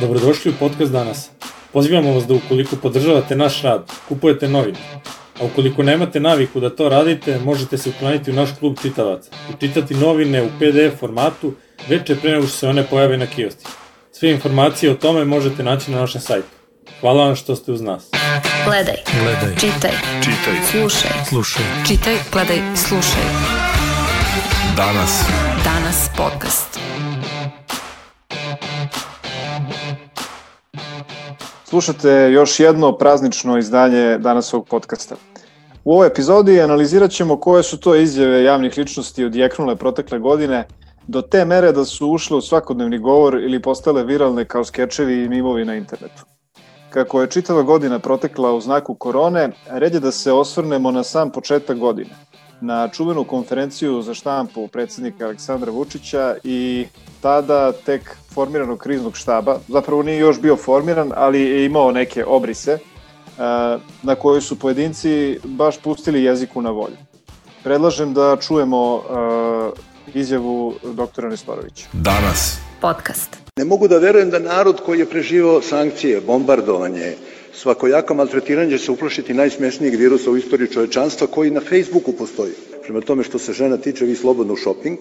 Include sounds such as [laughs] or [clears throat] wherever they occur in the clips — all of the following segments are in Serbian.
Dobrodošli u podcast danas. Pozivamo vas da ukoliko podržavate naš rad, kupujete novine. A ukoliko nemate naviku da to radite, možete se uklaniti u naš klub čitavaca i čitati novine u PDF formatu veče pre nego što se one pojave na kioski. Sve informacije o tome možete naći na našem sajtu. Hvala vam što ste uz nas. Gledaj. Gledaj. Čitaj. Čitaj. Slušaj. Slušaj. Čitaj, gledaj, slušaj. Danas. Danas podcast. Slušate još jedno praznično izdanje danas podcasta. U ovoj epizodi analizirat ćemo koje su to izjave javnih ličnosti odjeknule protekle godine do te mere da su ušle u svakodnevni govor ili postale viralne kao skečevi i mimovi na internetu. Kako je čitava godina protekla u znaku korone, red je da se osvrnemo na sam početak godine, na čuvenu konferenciju za štampu predsednika Aleksandra Vučića i tada tek formiranog kriznog štaba, zapravo nije još bio formiran, ali je imao neke obrise, e, na kojoj su pojedinci baš pustili jeziku na volju. Predlažem da čujemo e, izjavu doktora Nestorovića. Danas. Podcast. Ne mogu da verujem da narod koji je preživao sankcije, bombardovanje, svakojako maltretiranje će se uplašiti najsmešnijeg virusa u istoriji čovečanstva koji na Facebooku postoji. Prema tome što se žena tiče, vi slobodno u shopping.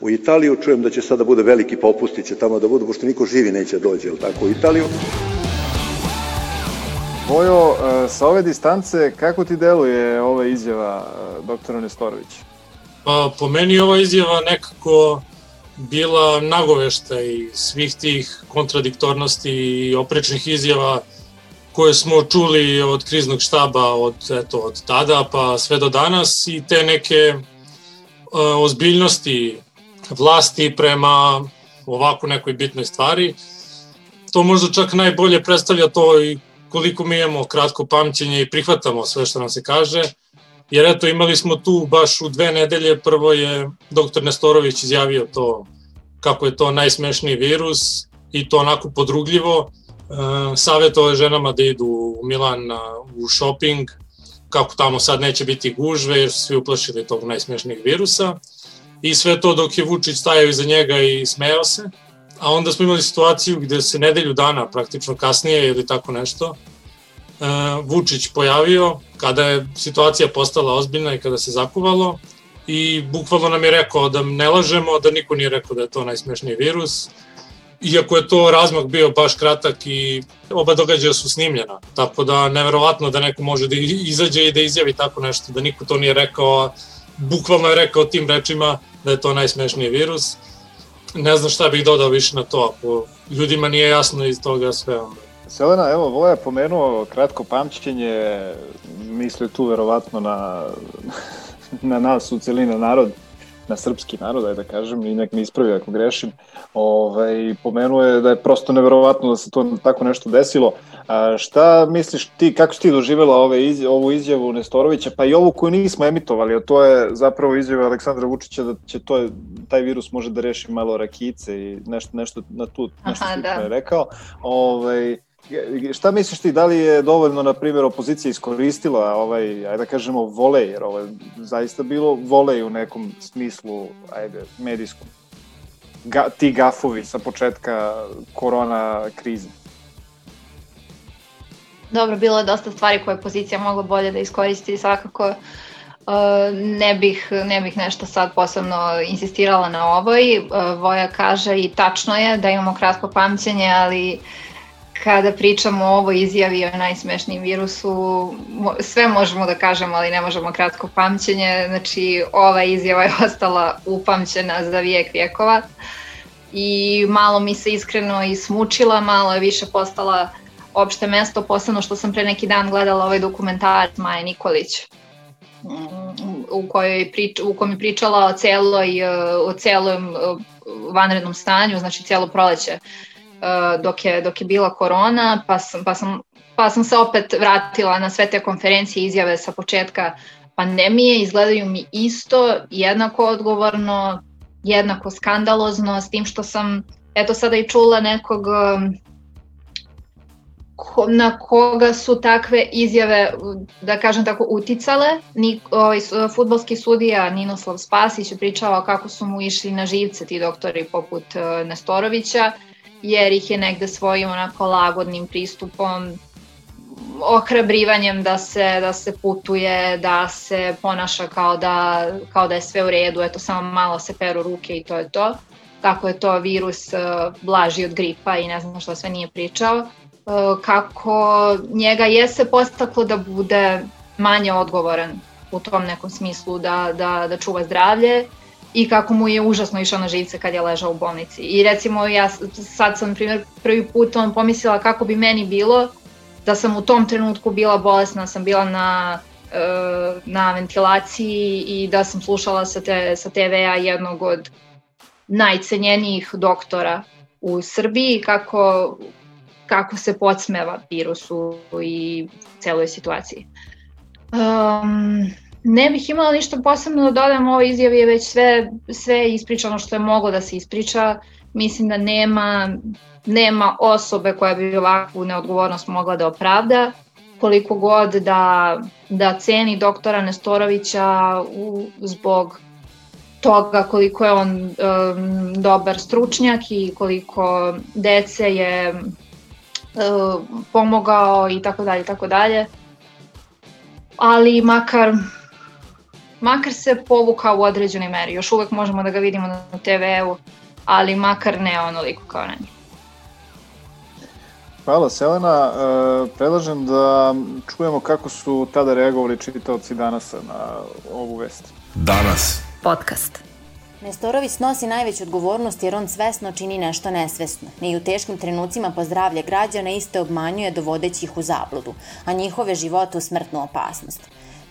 U Italiju čujem da će sada bude veliki popusti, će tamo da budu, pošto niko živi neće dođe, jel tako, u Italiju. Vojo, e, sa ove distance, kako ti deluje ova izjava e, doktora Nestorovića? Pa, po meni ova izjava nekako bila nagovešta i svih tih kontradiktornosti i oprečnih izjava koje smo čuli od kriznog štaba od, eto, od tada pa sve do danas i te neke uh, ozbiljnosti vlasti prema ovako nekoj bitnoj stvari. To možda čak najbolje predstavlja to i koliko mi imamo kratko pamćenje i prihvatamo sve što nam se kaže. Jer eto, imali smo tu baš u dve nedelje, prvo je doktor Nestorović izjavio to kako je to najsmešniji virus i to onako podrugljivo. E, savjetovao je ženama da idu u Milan u shopping, kako tamo sad neće biti gužve jer su svi uplašili tog najsmešnijeg virusa. I sve to dok je Vučić stajao iza njega i smejao se. A onda smo imali situaciju gde se nedelju dana, praktično kasnije ili tako nešto, e, Vučić pojavio kada je situacija postala ozbiljna i kada se zakuvalo i bukvalno nam je rekao da ne lažemo, da niko nije rekao da je to najsmešniji virus, iako je to razmak bio baš kratak i oba događaja su snimljena, tako da neverovatno da neko može da izađe i da izjavi tako nešto, da niko to nije rekao, bukvalno je rekao tim rečima da je to najsmešniji virus. Ne znam šta bih dodao više na to, ako ljudima nije jasno iz toga sve onda. Selena, evo, Voja pomenuo kratko pamćenje, misli tu verovatno na, [laughs] na nas u celina narod, na srpski narod, ajde da kažem, i nek mi ispravi ako grešim, ovaj, pomenuo je da je prosto neverovatno da se to tako nešto desilo. A, šta misliš ti, kako si ti doživjela ove iz, ovu izjavu Nestorovića, pa i ovu koju nismo emitovali, a to je zapravo izjava Aleksandra Vučića da će to, taj virus može da reši malo rakice i nešto, nešto na tu, nešto Aha, da. je rekao. Ovaj, Šta misliš ti, da li je dovoljno, na primjer, opozicija iskoristila ovaj, ajde da kažemo, volej, jer ovo je zaista bilo volej u nekom smislu, ajde, medijskom. Ga, ti gafovi sa početka korona krize. Dobro, bilo je dosta stvari koje opozicija mogla bolje da iskoristi, svakako Uh, ne bih, ne bih nešto sad posebno insistirala na ovoj. Uh, Voja kaže i tačno je da imamo kratko pamćenje, ali uh, kada pričamo o ovoj izjavi o najsmešnijem virusu, sve možemo da kažemo, ali ne možemo kratko pamćenje. Znači, ova izjava je ostala upamćena za vijek vijekova i malo mi se iskreno i smučila, malo je više postala opšte mesto, posebno što sam pre neki dan gledala ovaj dokumentarac Maje Nikolić u kojoj prič, u kojem je pričala o celoj o celom vanrednom stanju, znači cijelo proleće dok je, dok je bila korona, pa sam, pa, sam, pa sam se opet vratila na sve te konferencije izjave sa početka pandemije, izgledaju mi isto, jednako odgovorno, jednako skandalozno, s tim što sam eto sada i čula nekog na koga su takve izjave, da kažem tako, uticale. Ni, ovaj, futbolski sudija Ninoslav Spasić je pričao kako su mu išli na živce ti doktori poput uh, Nestorovića jer ih je negde svojim onako lagodnim pristupom ohrabrivanjem da se, da se putuje, da se ponaša kao da, kao da je sve u redu, eto samo malo se peru ruke i to je to. Kako je to virus uh, blaži od gripa i ne znam što sve nije pričao. Uh, kako njega je se postaklo da bude manje odgovoran u tom nekom smislu da, da, da čuva zdravlje i kako mu je užasno išao na živce kad je ležao u bolnici. I recimo ja sad sam, primjer, prvi put on pomislila kako bi meni bilo da sam u tom trenutku bila bolesna, sam bila na, e, na ventilaciji i da sam slušala sa, te, sa TV-a jednog od najcenjenijih doktora u Srbiji kako, kako se podsmeva virusu i celoj situaciji. Um, ne bih imala ništa posebno da dodam, ovo izjavi je već sve, sve ispričano što je moglo da se ispriča. Mislim da nema nema osobe koja bi ovakvu neodgovornost mogla da opravda, koliko god da, da ceni doktora Nestorovića u, zbog toga koliko je on um, dobar stručnjak i koliko dece je um, pomogao i tako dalje, tako dalje. Ali makar makar se povukao u određenoj meri. Još uvek možemo da ga vidimo na TV-u, ali makar ne onoliko kao na njih. Hvala Selena. E, predlažem da čujemo kako su tada reagovali čitaoci danas na ovu vest. Danas. Podcast. Nestorović nosi najveću odgovornost jer on svesno čini nešto nesvesno. I u teškim trenucima po zdravlje građana iste obmanjuje dovodeći ih u zabludu, a njihove živote u smrtnu opasnost.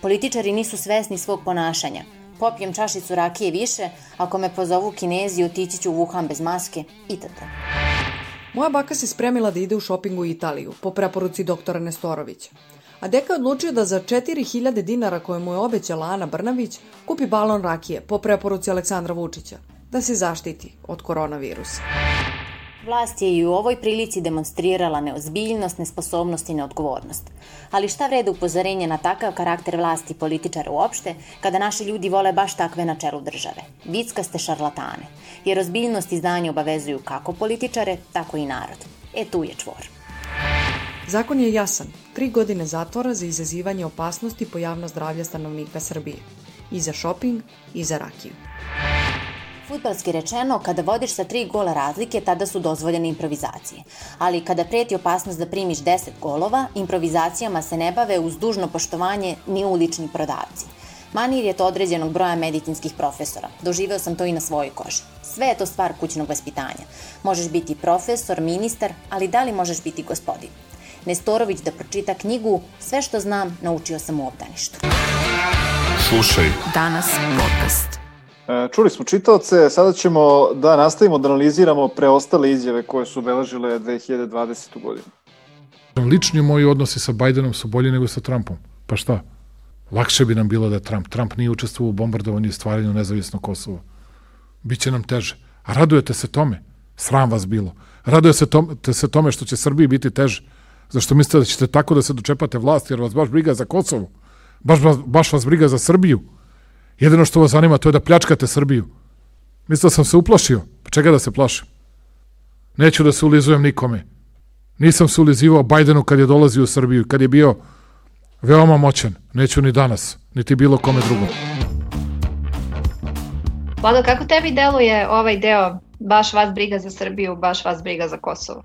Političari nisu svesni svog ponašanja. Popijem čašicu rakije više, ako me pozovu kinezi, otići ću u Wuhan bez maske, itd. Moja baka se spremila da ide u šoping u Italiju, po preporuci doktora Nestorovića. A deka je odlučio da za 4000 dinara koje mu je obećala Ana Brnavić kupi balon rakije po preporuci Aleksandra Vučića, da se zaštiti od koronavirusa. Vlast je i u ovoj prilici demonstrirala neozbiljnost, nesposobnost i neodgovornost. Ali šta vrede upozorenje na takav karakter vlasti političara uopšte, kada naši ljudi vole baš takve na čelu države? Vickaste šarlatane. Jer ozbiljnost i znanje obavezuju kako političare, tako i narod. E tu je čvor. Zakon je jasan. Tri godine zatvora za izazivanje opasnosti po javno zdravlje stanovnika Srbije. I za šoping, i za rakiju. Futbalski rečeno, kada vodiš sa tri gola razlike, tada su dozvoljene improvizacije. Ali kada preti opasnost da primiš 10 golova, improvizacijama se ne bave uz dužno poštovanje ni ulični prodavci. Manir je to određenog broja medicinskih profesora. Doživeo sam to i na svojoj koži. Sve je to stvar kućnog vaspitanja. Možeš biti profesor, ministar, ali da li možeš biti gospodin? Nestorović da pročita knjigu Sve što znam naučio sam u obdaništu. Slušaj. Danas podcast. E, čuli smo čitaoce, sada ćemo da nastavimo da analiziramo preostale izjave koje su obeležile 2020. godinu. Lični moji odnosi sa Bajdenom su bolji nego sa Trumpom. Pa šta? Lakše bi nam bilo da je Trump. Trump nije učestvovao u bombardovanju i stvaranju nezavisnog Kosova. Biće nam teže. A radujete se tome? Sram vas bilo. Raduje se tome, se tome što će Srbiji biti teže. Zašto mislite da ćete tako da se dočepate vlasti jer vas baš briga za Kosovo? Baš, baš vas briga za Srbiju? Jedino što vas zanima to je da pljačkate Srbiju. Mislio da sam se uplašio. Pa čega da se plašim? Neću da se ulizujem nikome. Nisam se ulizivao Bajdenu kad je dolazio u Srbiju, kad je bio veoma moćan. Neću ni danas, niti bilo kome drugom. Vlado, kako tebi deluje ovaj deo baš vas briga za Srbiju, baš vas briga za Kosovo?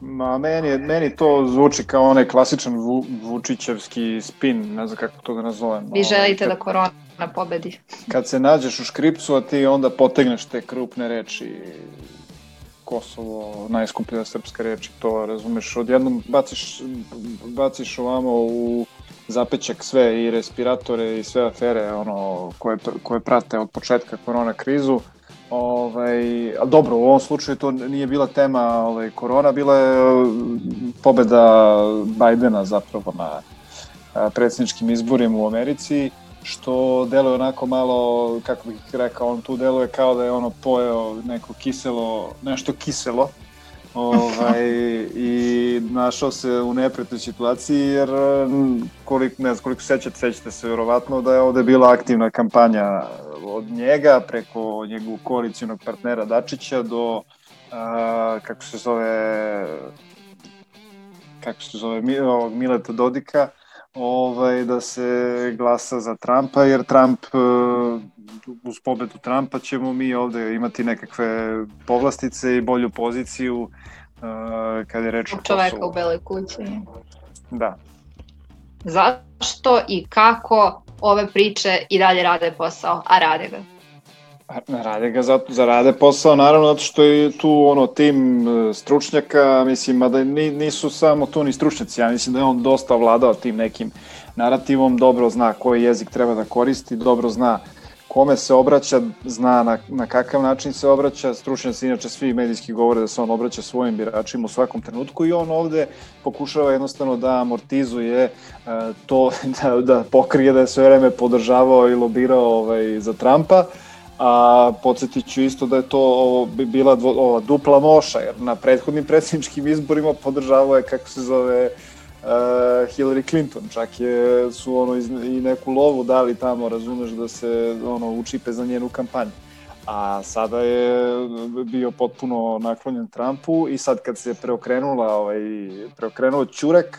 Ma, meni, meni to zvuči kao onaj klasičan Vu, Vučićevski spin, ne znam kako to da nazovem. Vi želite da korona pobedi. Kad se nađeš u škripcu, a ti onda potegneš te krupne reči, Kosovo, najskuplja srpska reč to razumeš, odjednom baciš, baciš ovamo u zapećak sve i respiratore i sve afere ono, koje, koje prate od početka korona krizu Ovaj, ali dobro, u ovom slučaju to nije bila tema ovaj, korona, bila je pobeda Bajdena zapravo na predsjedničkim izborima u Americi, što deluje onako malo, kako bih rekao, on tu deluje kao da je ono pojeo neko kiselo, nešto kiselo, [laughs] ovaj, i našao se u nepretnoj situaciji jer koliko, ne znam, koliko sećate, sećate se verovatno da je ovde bila aktivna kampanja od njega preko njegovog koalicijonog partnera Dačića do a, kako se zove kako se zove Mileta Dodika ovaj, da se glasa za Trumpa, jer Trump uh, uz pobedu Trumpa ćemo mi ovde imati nekakve povlastice i bolju poziciju uh, kad je reč o Čoveka u Beloj kući. Da. Zašto i kako ove priče i dalje rade posao, a rade ga? Rade ga za rade posao, naravno, zato što je tu ono tim e, stručnjaka, mislim, mada nisu samo tu ni stručnjaci, ja mislim da je on dosta vladao tim nekim narativom, dobro zna koji jezik treba da koristi, dobro zna kome se obraća, zna na, na kakav način se obraća, stručnjaci inače svi medijski govore da se on obraća svojim biračima u svakom trenutku i on ovde pokušava jednostavno da amortizuje uh, to, [laughs] da, da pokrije da je sve vreme podržavao i lobirao ovaj, za Trumpa, a podsjetit ću isto da je to ovo, bi bila dvo, ova dupla moša, jer na prethodnim predsjedničkim izborima podržavao je, kako se zove, uh, Hillary Clinton, čak je, su ono iz, i neku lovu dali tamo, razumeš, da se ono učipe za njenu kampanju. A sada je bio potpuno naklonjen Trumpu i sad kad se preokrenula, ovaj, preokrenuo Ćurek,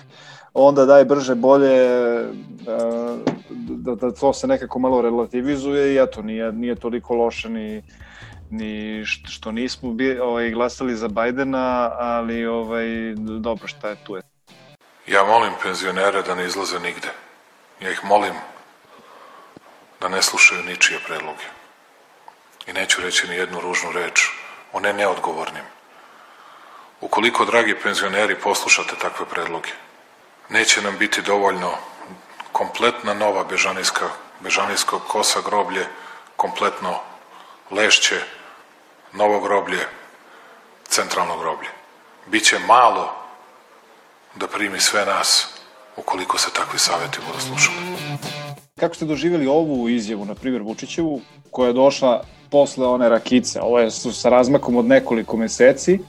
onda daj brže bolje da, da to se nekako malo relativizuje i eto, nije, nije toliko loše ni, ni što nismo bi, ovaj, glasali za Bajdena, ali ovaj, dobro šta je tu je. Ja molim penzionere da ne izlaze nigde. Ja ih molim da ne slušaju ničije predloge. I neću reći ni jednu ružnu reč o ne neodgovornim. Ukoliko, dragi penzioneri, poslušate takve predloge, neće nam biti dovoljno kompletna nova bežanijska, bežanijsko kosa groblje, kompletno lešće, novo groblje, centralno groblje. Biće malo da primi sve nas ukoliko se takvi saveti budu slušali. Kako ste doživjeli ovu izjavu, na primjer Vučićevu, koja je došla posle one rakice? Ovo je sa razmakom od nekoliko meseci,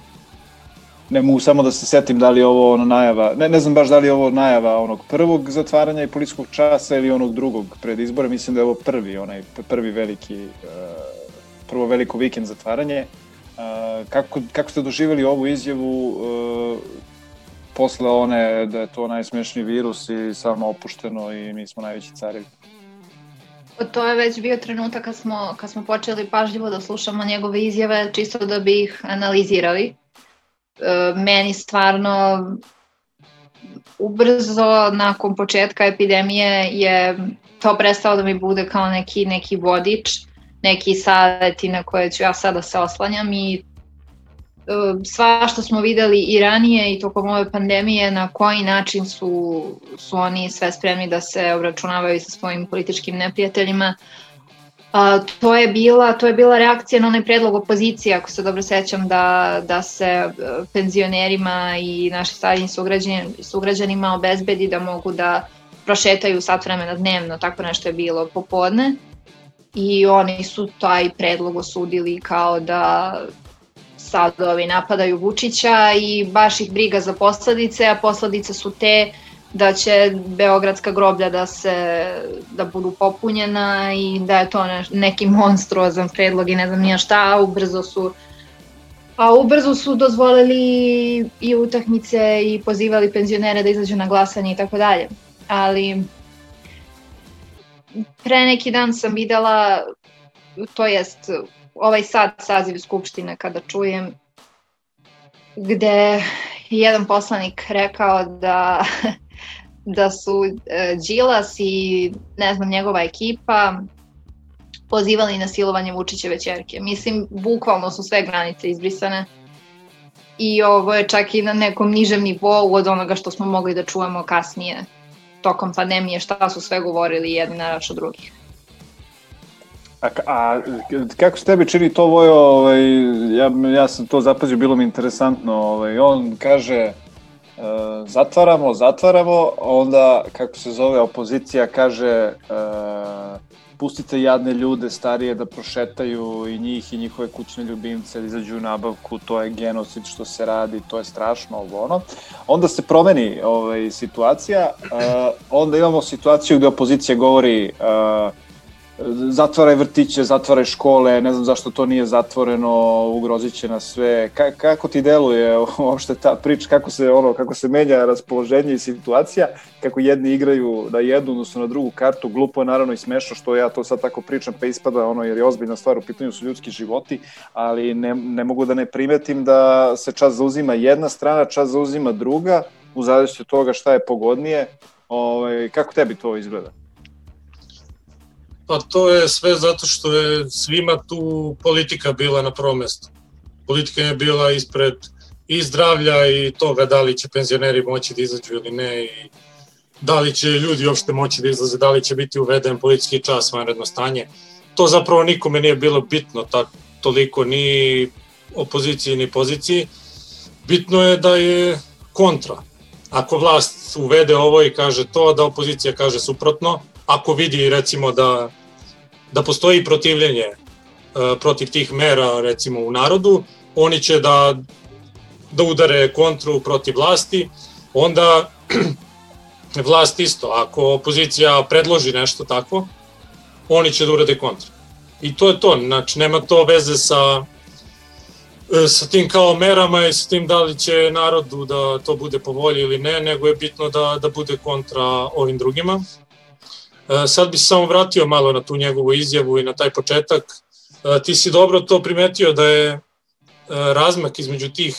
ne mogu samo da se setim da li je ovo ono najava, ne, ne znam baš da li je ovo najava onog prvog zatvaranja i policijskog časa ili onog drugog pred izbore, mislim da je ovo prvi, onaj prvi veliki, uh, prvo veliko vikend zatvaranje. Uh, kako, kako ste doživjeli ovu izjavu uh, posle one da je to najsmešniji virus i samo opušteno i mi smo najveći carevi? To je već bio trenutak kad smo, kad smo počeli pažljivo da slušamo njegove izjave, čisto da bi ih analizirali meni stvarno ubrzo nakon početka epidemije je to prestao da mi bude kao neki, neki vodič, neki saveti na koje ću ja sada se oslanjam i e, sva što smo videli i ranije i tokom ove pandemije na koji način su, su oni sve spremni da se obračunavaju sa svojim političkim neprijateljima A, to je bila to je bila reakcija na onaj predlog opozicije, ako se dobro sećam, da, da se e, penzionerima i našim starijim sugrađanima, sugrađanima obezbedi da mogu da prošetaju sat vremena dnevno, tako nešto je bilo popodne. I oni su taj predlog osudili kao da sad ovi napadaju Vučića i baš ih briga za posledice, a posledice su te da će beogradska groblja da se da budu popunjena i da je to ne, neki monstruozan predlog i ne znam nija šta, a ubrzo su a ubrzo su dozvolili i utakmice i pozivali penzionere da izađu na glasanje i tako dalje. Ali pre neki dan sam videla, to jest ovaj sad saziv Skupštine kada čujem, gde jedan poslanik rekao da da su e, Đilas i ne znam njegova ekipa pozivali na silovanje Vučićeve čerke. Mislim, bukvalno su sve granice izbrisane i ovo je čak i na nekom nižem nivou od onoga što smo mogli da čujemo kasnije tokom pandemije, šta su sve govorili jedni na raču drugih. A, a kako se tebi čini to Vojo, ovaj, ja, ja sam to zapazio, bilo mi interesantno, ovaj, on kaže zatvaramo, zatvaramo, onda, kako se zove, opozicija kaže e, pustite jadne ljude starije da prošetaju i njih i njihove kućne ljubimce da izađu u nabavku, to je genocid što se radi, to je strašno, ovo ono. Onda se promeni ovaj, situacija, uh, onda imamo situaciju gde opozicija govori uh, zatvaraj vrtiće, zatvaraj škole, ne znam zašto to nije zatvoreno, ugrozit će nas sve. Ka, kako ti deluje [laughs] uopšte ta priča, kako se, ono, kako se menja raspoloženje i situacija, kako jedni igraju na jednu, odnosno na drugu kartu, glupo je naravno i smešno što ja to sad tako pričam, pa ispada ono, jer je ozbiljna stvar, u pitanju su ljudski životi, ali ne, ne mogu da ne primetim da se čas zauzima jedna strana, čas zauzima druga, u zavisnosti od toga šta je pogodnije. Ovaj, kako tebi to izgleda? Pa to je sve zato što je svima tu politika bila na prvom mestu. Politika je bila ispred i zdravlja i toga da li će penzioneri moći da izađu ili ne i da li će ljudi uopšte moći da izlaze, da li će biti uveden politički čas, vanredno stanje. To zapravo nikome nije bilo bitno tak, toliko ni opoziciji ni poziciji. Bitno je da je kontra. Ako vlast uvede ovo i kaže to, da opozicija kaže suprotno, ako vidi recimo da, da postoji protivljenje uh, protiv tih mera recimo u narodu, oni će da, da udare kontru protiv vlasti, onda [clears throat] vlast isto, ako opozicija predloži nešto tako, oni će da urade kontra. I to je to, znači nema to veze sa e, sa tim kao merama i sa tim da li će narodu da to bude po volji ili ne, nego je bitno da, da bude kontra ovim drugima. E, sad bi se samo vratio malo na tu njegovu izjavu i na taj početak. E, ti si dobro to primetio da je e, razmak između tih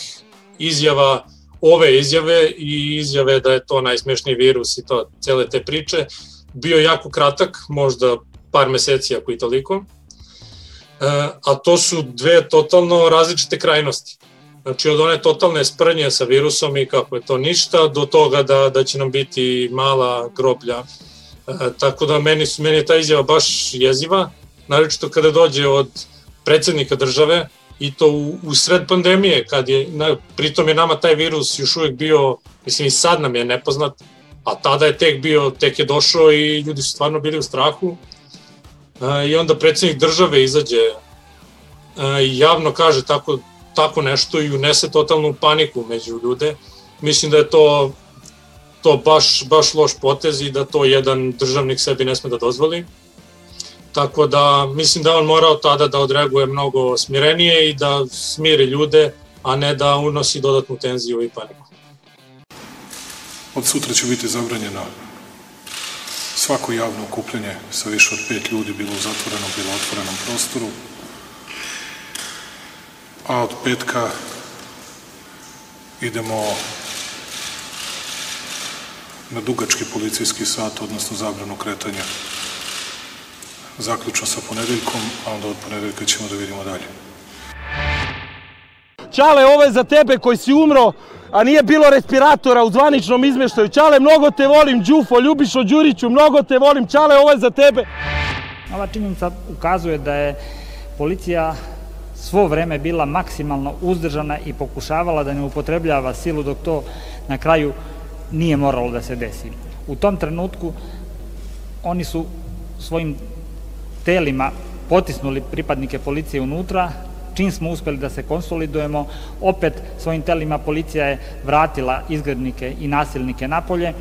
izjava, ove izjave i izjave da je to najsmešniji virus i to cele te priče, bio jako kratak, možda par meseci ako i toliko, a to su dve totalno različite krajnosti. Znači od one totalne sprnje sa virusom i kako je to ništa, do toga da, da će nam biti mala groblja E, tako da meni, meni je ta izjava baš jeziva, naročito kada dođe od predsednika države i to u, u sred pandemije, kad je, na, pritom je nama taj virus još uvek bio, mislim i sad nam je nepoznat, a tada je tek bio, tek je došao i ljudi su stvarno bili u strahu. E, I onda predsednik države izađe e, i javno kaže tako, tako nešto i unese totalnu paniku među ljude. Mislim da je to to baš, baš loš potez i da to jedan državnik sebi ne sme da dozvoli. Tako da mislim da on morao tada da odreaguje mnogo smirenije i da smiri ljude, a ne da unosi dodatnu tenziju i paniku. Od sutra će biti zabranjeno svako javno okupljanje sa više od pet ljudi, bilo u zatvorenom, bilo u otvorenom prostoru. A od petka idemo na dugački policijski sat, odnosno zabranu kretanja zaključno sa ponedeljkom, a onda od ponedeljka ćemo da vidimo dalje. Čale, ovo je za tebe koji si umro, a nije bilo respiratora u zvaničnom izmeštaju. Čale, mnogo te volim, Đufo, Ljubišo Đuriću, mnogo te volim. Čale, ovo je za tebe. Ova činjenica ukazuje da je policija svo vreme bila maksimalno uzdržana i pokušavala da ne upotrebljava silu dok to na kraju nije moralo da se desi. U tom trenutku oni su svojim telima potisnuli pripadnike policije unutra, čim smo uspeli da se konsolidujemo, opet svojim telima policija je vratila izgrednike i nasilnike napolje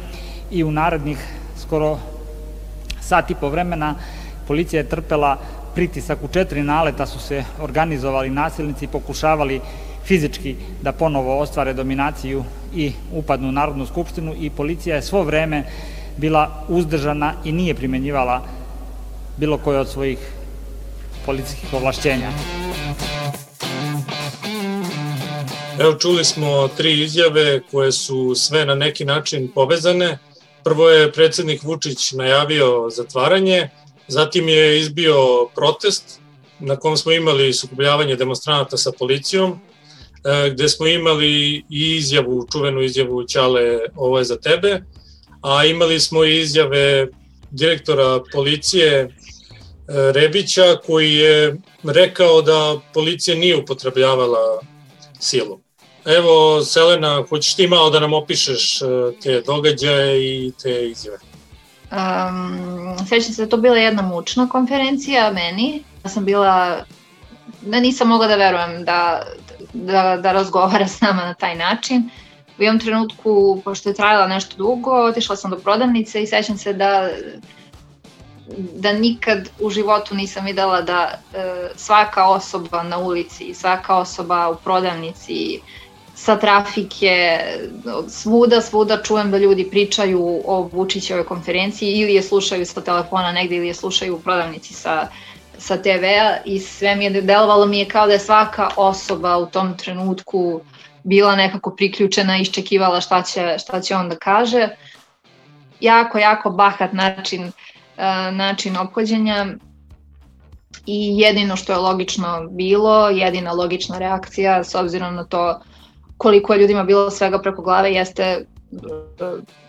i u narednih skoro sat i po vremena policija je trpela pritisak u četiri naleta su se organizovali nasilnici i pokušavali fizički da ponovo ostvare dominaciju i upadnu u Narodnu skupštinu i policija je svo vreme bila uzdržana i nije primenjivala bilo koje od svojih policijskih ovlašćenja. Evo čuli smo tri izjave koje su sve na neki način povezane. Prvo je predsednik Vučić najavio zatvaranje, zatim je izbio protest na kom smo imali sukobljavanje demonstranata sa policijom, gde smo imali i izjavu, čuvenu izjavu Ćale, ovo je za tebe, a imali smo i izjave direktora policije e, Rebića koji je rekao da policija nije upotrebljavala silu. Evo, Selena, hoćeš ti malo da nam opišeš e, te događaje i te izjave? Um, sećam se da to bila jedna mučna konferencija meni. Ja sam bila, da nisam mogla da verujem da, da, da razgovara s nama na taj način. U jednom trenutku, pošto je trajala nešto dugo, otišla sam do prodavnice i sećam se da da nikad u životu nisam videla da e, svaka osoba na ulici, svaka osoba u prodavnici, sa trafike, svuda, svuda čujem da ljudi pričaju o Vučićevoj konferenciji ili je slušaju sa telefona negde ili je slušaju u prodavnici sa, sa TV-a i sve mi je delovalo mi je kao da je svaka osoba u tom trenutku bila nekako priključena i iščekivala šta će, šta će on da kaže. Jako, jako bahat način, uh, način ophođenja i jedino što je logično bilo, jedina logična reakcija s obzirom na to koliko je ljudima bilo svega preko glave jeste e,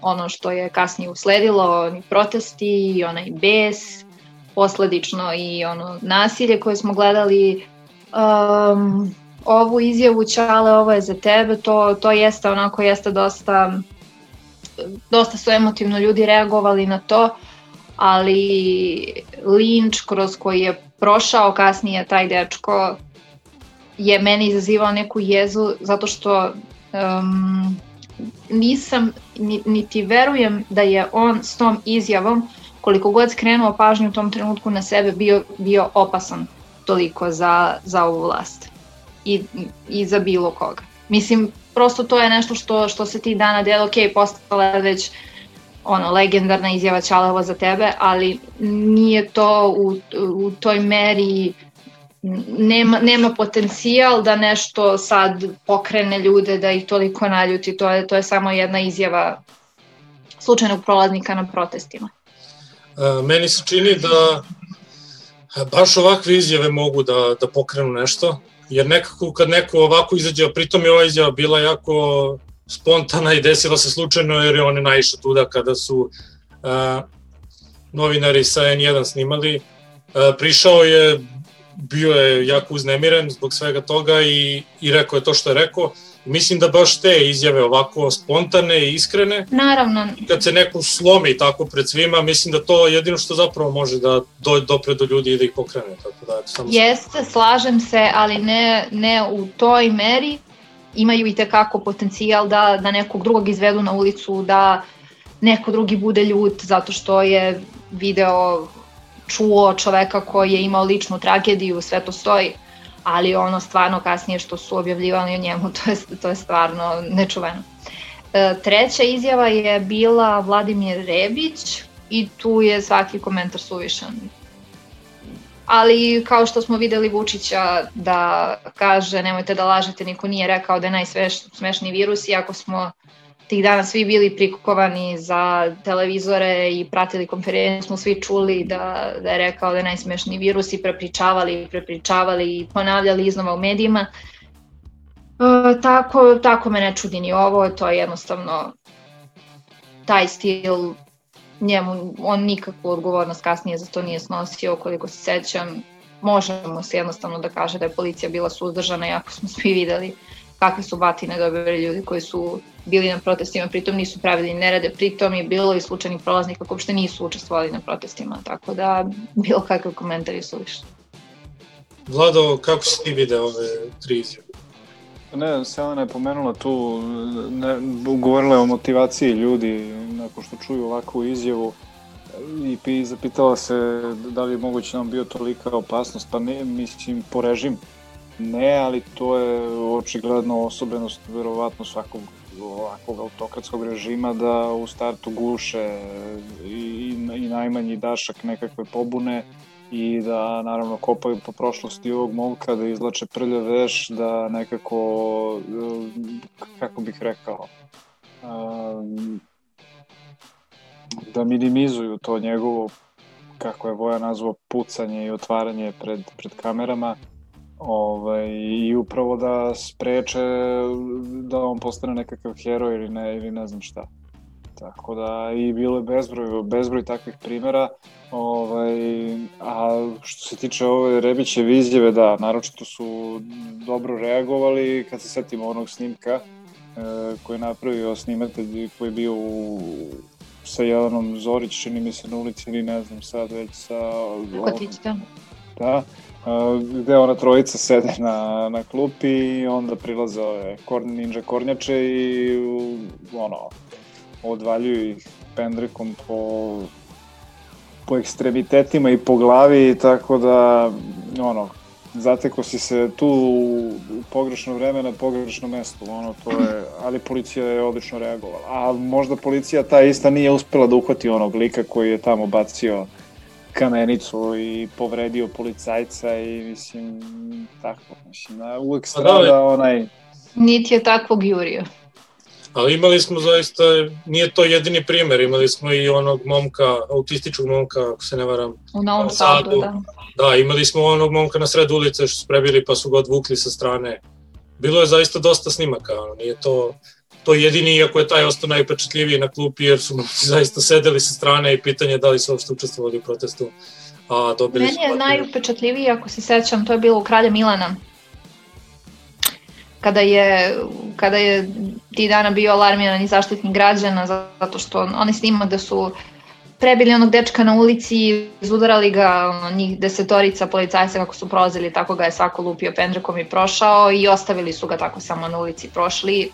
ono što je kasnije usledilo, oni protesti i onaj bes, posledično i ono nasilje koje smo gledali. Um, ovu izjavu Ćale, ovo je za tebe, to, to jeste onako, jeste dosta, dosta su emotivno ljudi reagovali na to, ali linč kroz koji je prošao kasnije taj dečko je meni izazivao neku jezu zato što um, nisam, niti verujem da je on s tom izjavom koliko god skrenuo pažnju u tom trenutku na sebe bio, bio opasan toliko za, za ovu vlast i, i za bilo koga. Mislim, prosto to je nešto što, što se ti dana dela, ok, postala je već ono, legendarna izjava Čaleva za tebe, ali nije to u, u toj meri nema, nema potencijal da nešto sad pokrene ljude, da ih toliko naljuti, to je, to je samo jedna izjava slučajnog prolaznika na protestima. E, meni se čini da baš ovakve izjave mogu da, da pokrenu nešto, jer nekako kad neko ovako izađe, a pritom je ova izjava bila jako spontana i desila se slučajno jer je on naišao tuda kada su uh, novinari sa N1 snimali. Uh, prišao je bio je jako uznemiren zbog svega toga i, i rekao je to što je rekao. Mislim da baš te izjave ovako spontane i iskrene. Naravno. Kad se neko slomi tako pred svima, mislim da to jedino što zapravo može da do, dopre do ljudi i da ih pokrene. Tako da, samo Jeste, slažem se, ali ne, ne u toj meri. Imaju i tekako potencijal da, da nekog drugog izvedu na ulicu, da neko drugi bude ljut zato što je video čuo čoveka koji je imao ličnu tragediju, sve to stoji, ali ono stvarno kasnije što su objavljivali o njemu, [laughs] to je, to je stvarno nečuveno. E, treća izjava je bila Vladimir Rebić i tu je svaki komentar suvišan. Ali kao što smo videli Vučića da kaže nemojte da lažete, niko nije rekao da je najsmešniji virus, iako smo tih dana svi bili prikovani za televizore i pratili konferenciju, smo svi čuli da, da je rekao da je najsmešniji virus i prepričavali, prepričavali i ponavljali iznova u medijima. E, tako, tako me ne čudi ni ovo, to je jednostavno taj stil njemu, on nikakvu odgovornost kasnije za to nije snosio, koliko se sećam, možemo se jednostavno da kaže da je policija bila suzdržana, jako smo svi videli kakve su batine dobili ljudi koji su bili na protestima, pritom nisu pravili nerede, pritom je bilo i slučajnih prolaznika koji uopšte nisu učestvovali na protestima, tako da bilo kakav komentar je suvišno. Vlado, kako si ti video ove tri izjave? Ne, Selena je pomenula tu, ne, govorila je o motivaciji ljudi nakon što čuju ovakvu izjavu i zapitala se da li je moguće nam bio tolika opasnost, pa ne, mislim, po režim ne, ali to je očigledno osobenost verovatno svakog ovakvog autokratskog režima da u startu guše i, i najmanji dašak nekakve pobune i da naravno kopaju po prošlosti ovog momka, da izlače prljav veš, da nekako, kako bih rekao, da minimizuju to njegovo, kako je Voja nazvao, pucanje i otvaranje pred, pred kamerama ovaj, i upravo da spreče da on postane nekakav heroj ili ne, ili ne znam šta. Tako da i bilo je bezbroj, bezbroj takvih primera. Ovaj, a što se tiče ove Rebićeve izjave, da, naročito su dobro reagovali kad se setimo onog snimka e, koji je napravio snimatelj koji je bio u, sa Jelenom Zorić, čini mi se na ulici ili ne znam sad već sa... Kotić, da. Da, gde ona trojica sede na, na klupi i onda prilaze ove kor, ninja kornjače i ono, odvaljuju ih pendrekom po po ekstremitetima i po glavi, tako da, ono, zateko si se tu u pogrešno vreme na pogrešnom mestu, ono, to je, ali policija je odlično reagovala. A možda policija ta ista nije uspela da uhvati onog lika koji je tamo bacio kamenicu i povredio policajca i mislim, tako, mislim, a uvek strada da, onaj... Niti je takvog Jurija. Ali imali smo zaista, nije to jedini primer, imali smo i onog momka, autističnog momka, ako se ne varam. U Novom Sadu, da. Da, imali smo onog momka na sred ulice što su prebili pa su ga odvukli sa strane. Bilo je zaista dosta snimaka, ono, nije to, to jedini, iako je taj ostao najpečetljiviji na klupi, jer su [laughs] zaista sedeli sa strane i pitanje da li su uopšte učestvovali u protestu. A, dobili Meni je najupečatljiviji, ako se sećam, to je bilo u Kralja Milana kada je, kada je ti dana bio alarmiran i zaštitnik građana zato što oni snima da su prebili onog dečka na ulici, izudarali ga ono, njih desetorica policajca kako su prolazili, tako ga je svako lupio pendrekom i prošao i ostavili su ga tako samo na ulici prošli.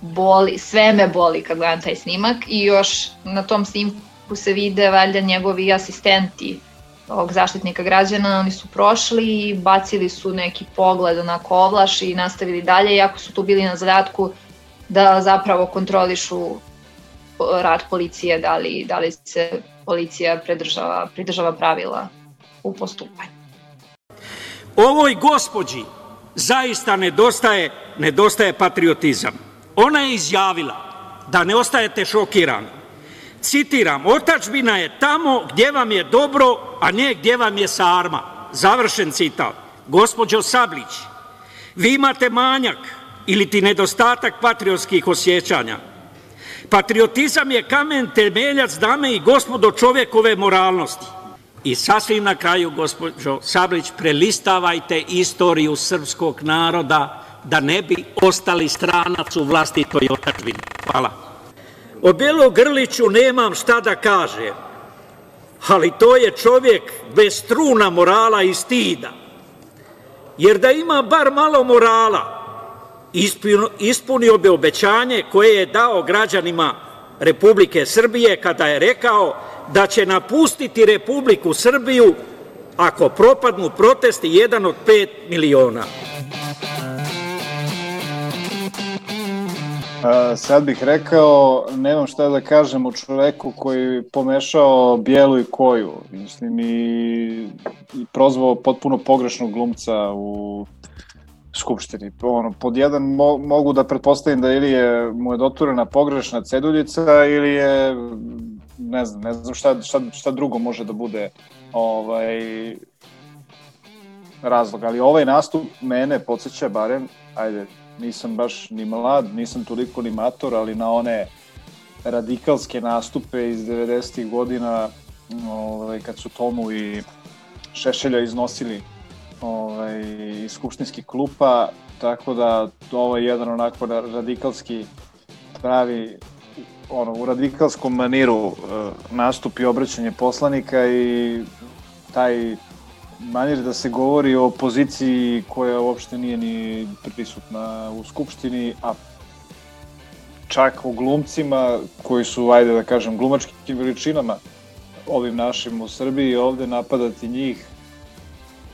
Boli, sve me boli kad gledam taj snimak i još na tom snimku se vide valjda njegovi asistenti ovog zaštitnika građana, oni su prošli i bacili su neki pogled onako ovlaš i nastavili dalje, iako su tu bili na zadatku da zapravo kontrolišu rad policije, da li, da li se policija pridržava, pridržava pravila u postupanju. Ovoj gospođi zaista nedostaje, nedostaje patriotizam. Ona je izjavila da ne ostajete šokirani citiram, otačbina je tamo gdje vam je dobro, a ne gdje vam je sarma. Završen citat. Gospođo Sablić, vi imate manjak ili ti nedostatak patriotskih osjećanja. Patriotizam je kamen temeljac, dame i gospodo, čovekove moralnosti. I sasvim na kraju, gospođo Sablić, prelistavajte istoriju srpskog naroda da ne bi ostali stranac u vlastitoj otačbini. Hvala. O Belo Grliću nemam šta da kažem, ali to je čovjek bez struna morala i stida. Jer da ima bar malo morala, ispunio bi obećanje koje je dao građanima Republike Srbije kada je rekao da će napustiti Republiku Srbiju ako propadnu protesti jedan od pet miliona. Sad bih rekao, nemam šta da kažem o čoveku koji pomešao bijelu i koju. Mislim, i, i prozvao potpuno pogrešnog glumca u Skupštini. Ono, pod jedan mo, mogu da pretpostavim da ili je mu je doturena pogrešna ceduljica ili je ne znam, ne znam šta, šta, šta drugo može da bude ovaj razlog, ali ovaj nastup mene podsjeća barem, ajde, nisam baš ni mlad, nisam toliko ni mator, ali na one radikalske nastupe iz 90. godina ovaj, kad su Tomu i Šešelja iznosili ovaj, iz skupštinskih klupa, tako da ovo je jedan onako radikalski pravi ono, u radikalskom maniru uh, nastup i obraćanje poslanika i taj manir da se govori o poziciji koja uopšte nije ni prisutna u Skupštini, a čak o glumcima koji su, ajde da kažem, glumačkim veličinama ovim našim u Srbiji ovde napadati njih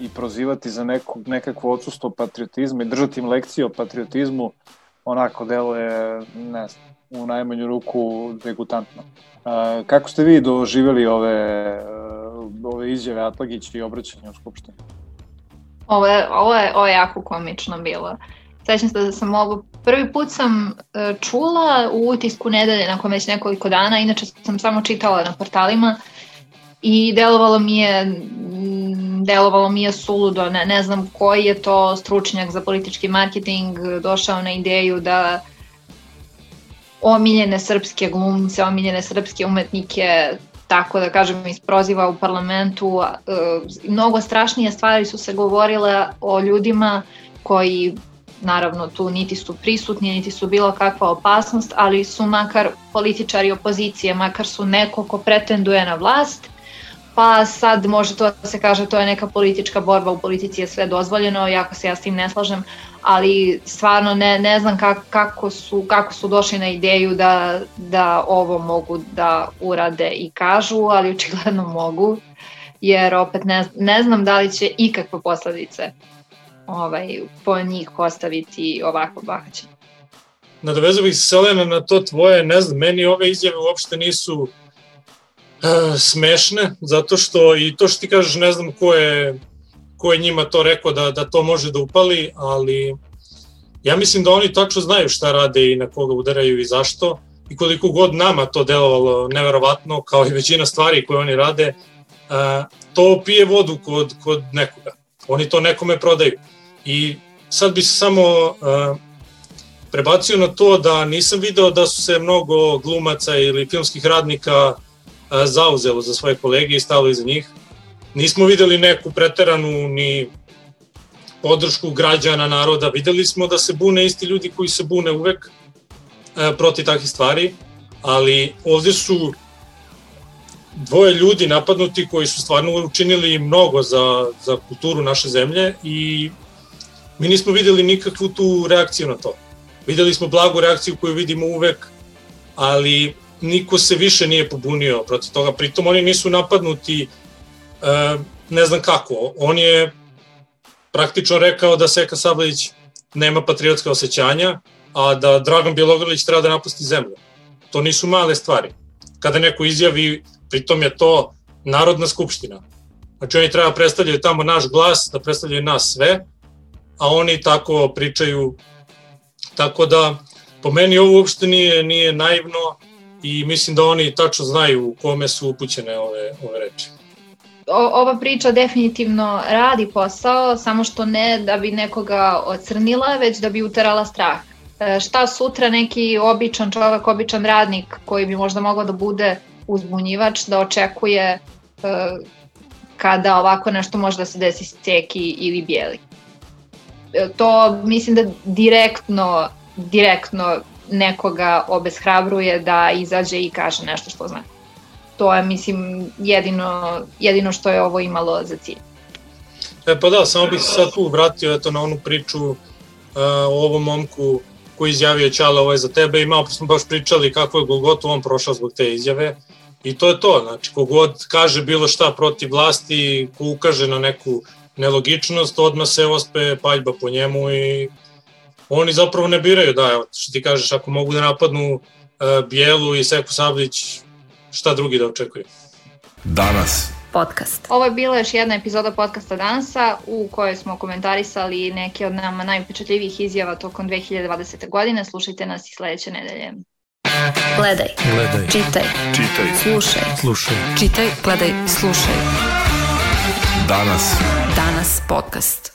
i prozivati za neko, nekakvo odsustvo patriotizma i držati im lekcije o patriotizmu onako delo je, ne znam, u najmanju ruku degutantno. kako ste vi doživjeli ove ove izjave Atlagić i obraćanje u Skupštini? Ovo je, ovo je, ovo je jako komično bilo. Sećam se da sam ovo, prvi put sam e, čula u utisku nedelje nakon već nekoliko dana, inače sam samo čitala na portalima i delovalo mi je mm, delovalo mi je suludo, ne, ne znam koji je to stručnjak za politički marketing došao na ideju da omiljene srpske glumce, omiljene srpske umetnike tako da kažem, isproziva u parlamentu. E, mnogo strašnije stvari su se govorile o ljudima koji naravno tu niti su prisutni, niti su bilo kakva opasnost, ali su makar političari opozicije, makar su neko ko pretenduje na vlast, pa sad može to da se kaže to je neka politička borba, u politici je sve dozvoljeno, jako se ja s tim ne slažem, ali stvarno ne, ne znam kako, kako, su, kako su došli na ideju da, da ovo mogu da urade i kažu, ali očigledno [laughs] mogu, jer opet ne, ne znam da li će ikakve posledice ovaj, po njih ostaviti ovako bahaćenje. Nadovezao bih se Selena na to tvoje, ne znam, meni ove izjave uopšte nisu smešne, zato što i to što ti kažeš, ne znam ko je, ko je njima to rekao da, da to može da upali, ali ja mislim da oni tačno znaju šta rade i na koga udaraju i zašto i koliko god nama to delovalo neverovatno, kao i većina stvari koje oni rade, e, to pije vodu kod, kod nekoga. Oni to nekome prodaju. I sad bi se samo uh, prebacio na to da nisam video da su se mnogo glumaca ili filmskih radnika zauzelo za svoje kolege i stalo iza njih. Nismo videli neku preteranu ni podršku građana, naroda. Videli smo da se bune isti ljudi koji se bune uvek uh, proti takih stvari, ali ovde su dvoje ljudi napadnuti koji su stvarno učinili mnogo za, za kulturu naše zemlje i mi nismo videli nikakvu tu reakciju na to. Videli smo blagu reakciju koju vidimo uvek, ali niko se više nije pobunio protiv toga. Pritom oni nisu napadnuti e, ne znam kako. On je praktično rekao da Seka Sabljić nema patriotska osjećanja, a da Dragan Bjelogrlić treba da napusti zemlju. To nisu male stvari. Kada neko izjavi, pritom je to Narodna skupština. Znači oni treba predstavljaju tamo naš glas, da predstavljaju nas sve, a oni tako pričaju, tako da po meni ovo uopšte nije, nije naivno i mislim da oni tačno znaju u kome su upućene ove, ove reči. O, ova priča definitivno radi posao, samo što ne da bi nekoga ocrnila, već da bi uterala strah. E, šta sutra neki običan čovek, običan radnik koji bi možda mogao da bude uzbunjivač, da očekuje e, kada ovako nešto može da se desi ceki ili bijeli to mislim da direktno, direktno nekoga obeshrabruje da izađe i kaže nešto što zna. To je, mislim, jedino, jedino što je ovo imalo za cilj. E pa da, samo bih se sad tu vratio eto, na onu priču uh, o ovom momku koji izjavio Ćala ovo je za tebe i malo smo baš pričali kako je Golgotu on prošao zbog te izjave i to je to, znači kogod kaže bilo šta protiv vlasti, ko ukaže na neku nelogičnost, odmah se ospe paljba po njemu i oni zapravo ne biraju, da, evo, što ti kažeš, ako mogu da napadnu uh, Bijelu i Seku Sablić, šta drugi da očekuju? Danas. Podcast. Ovo je bila još jedna epizoda podcasta Danasa u kojoj smo komentarisali neke od nama najupečatljivijih izjava tokom 2020. godine. Slušajte nas i sledeće nedelje. Gledaj. Gledaj. Čitaj. Čitaj. Slušaj. Slušaj. Čitaj, gledaj, slušaj. Danas. Danas podcast.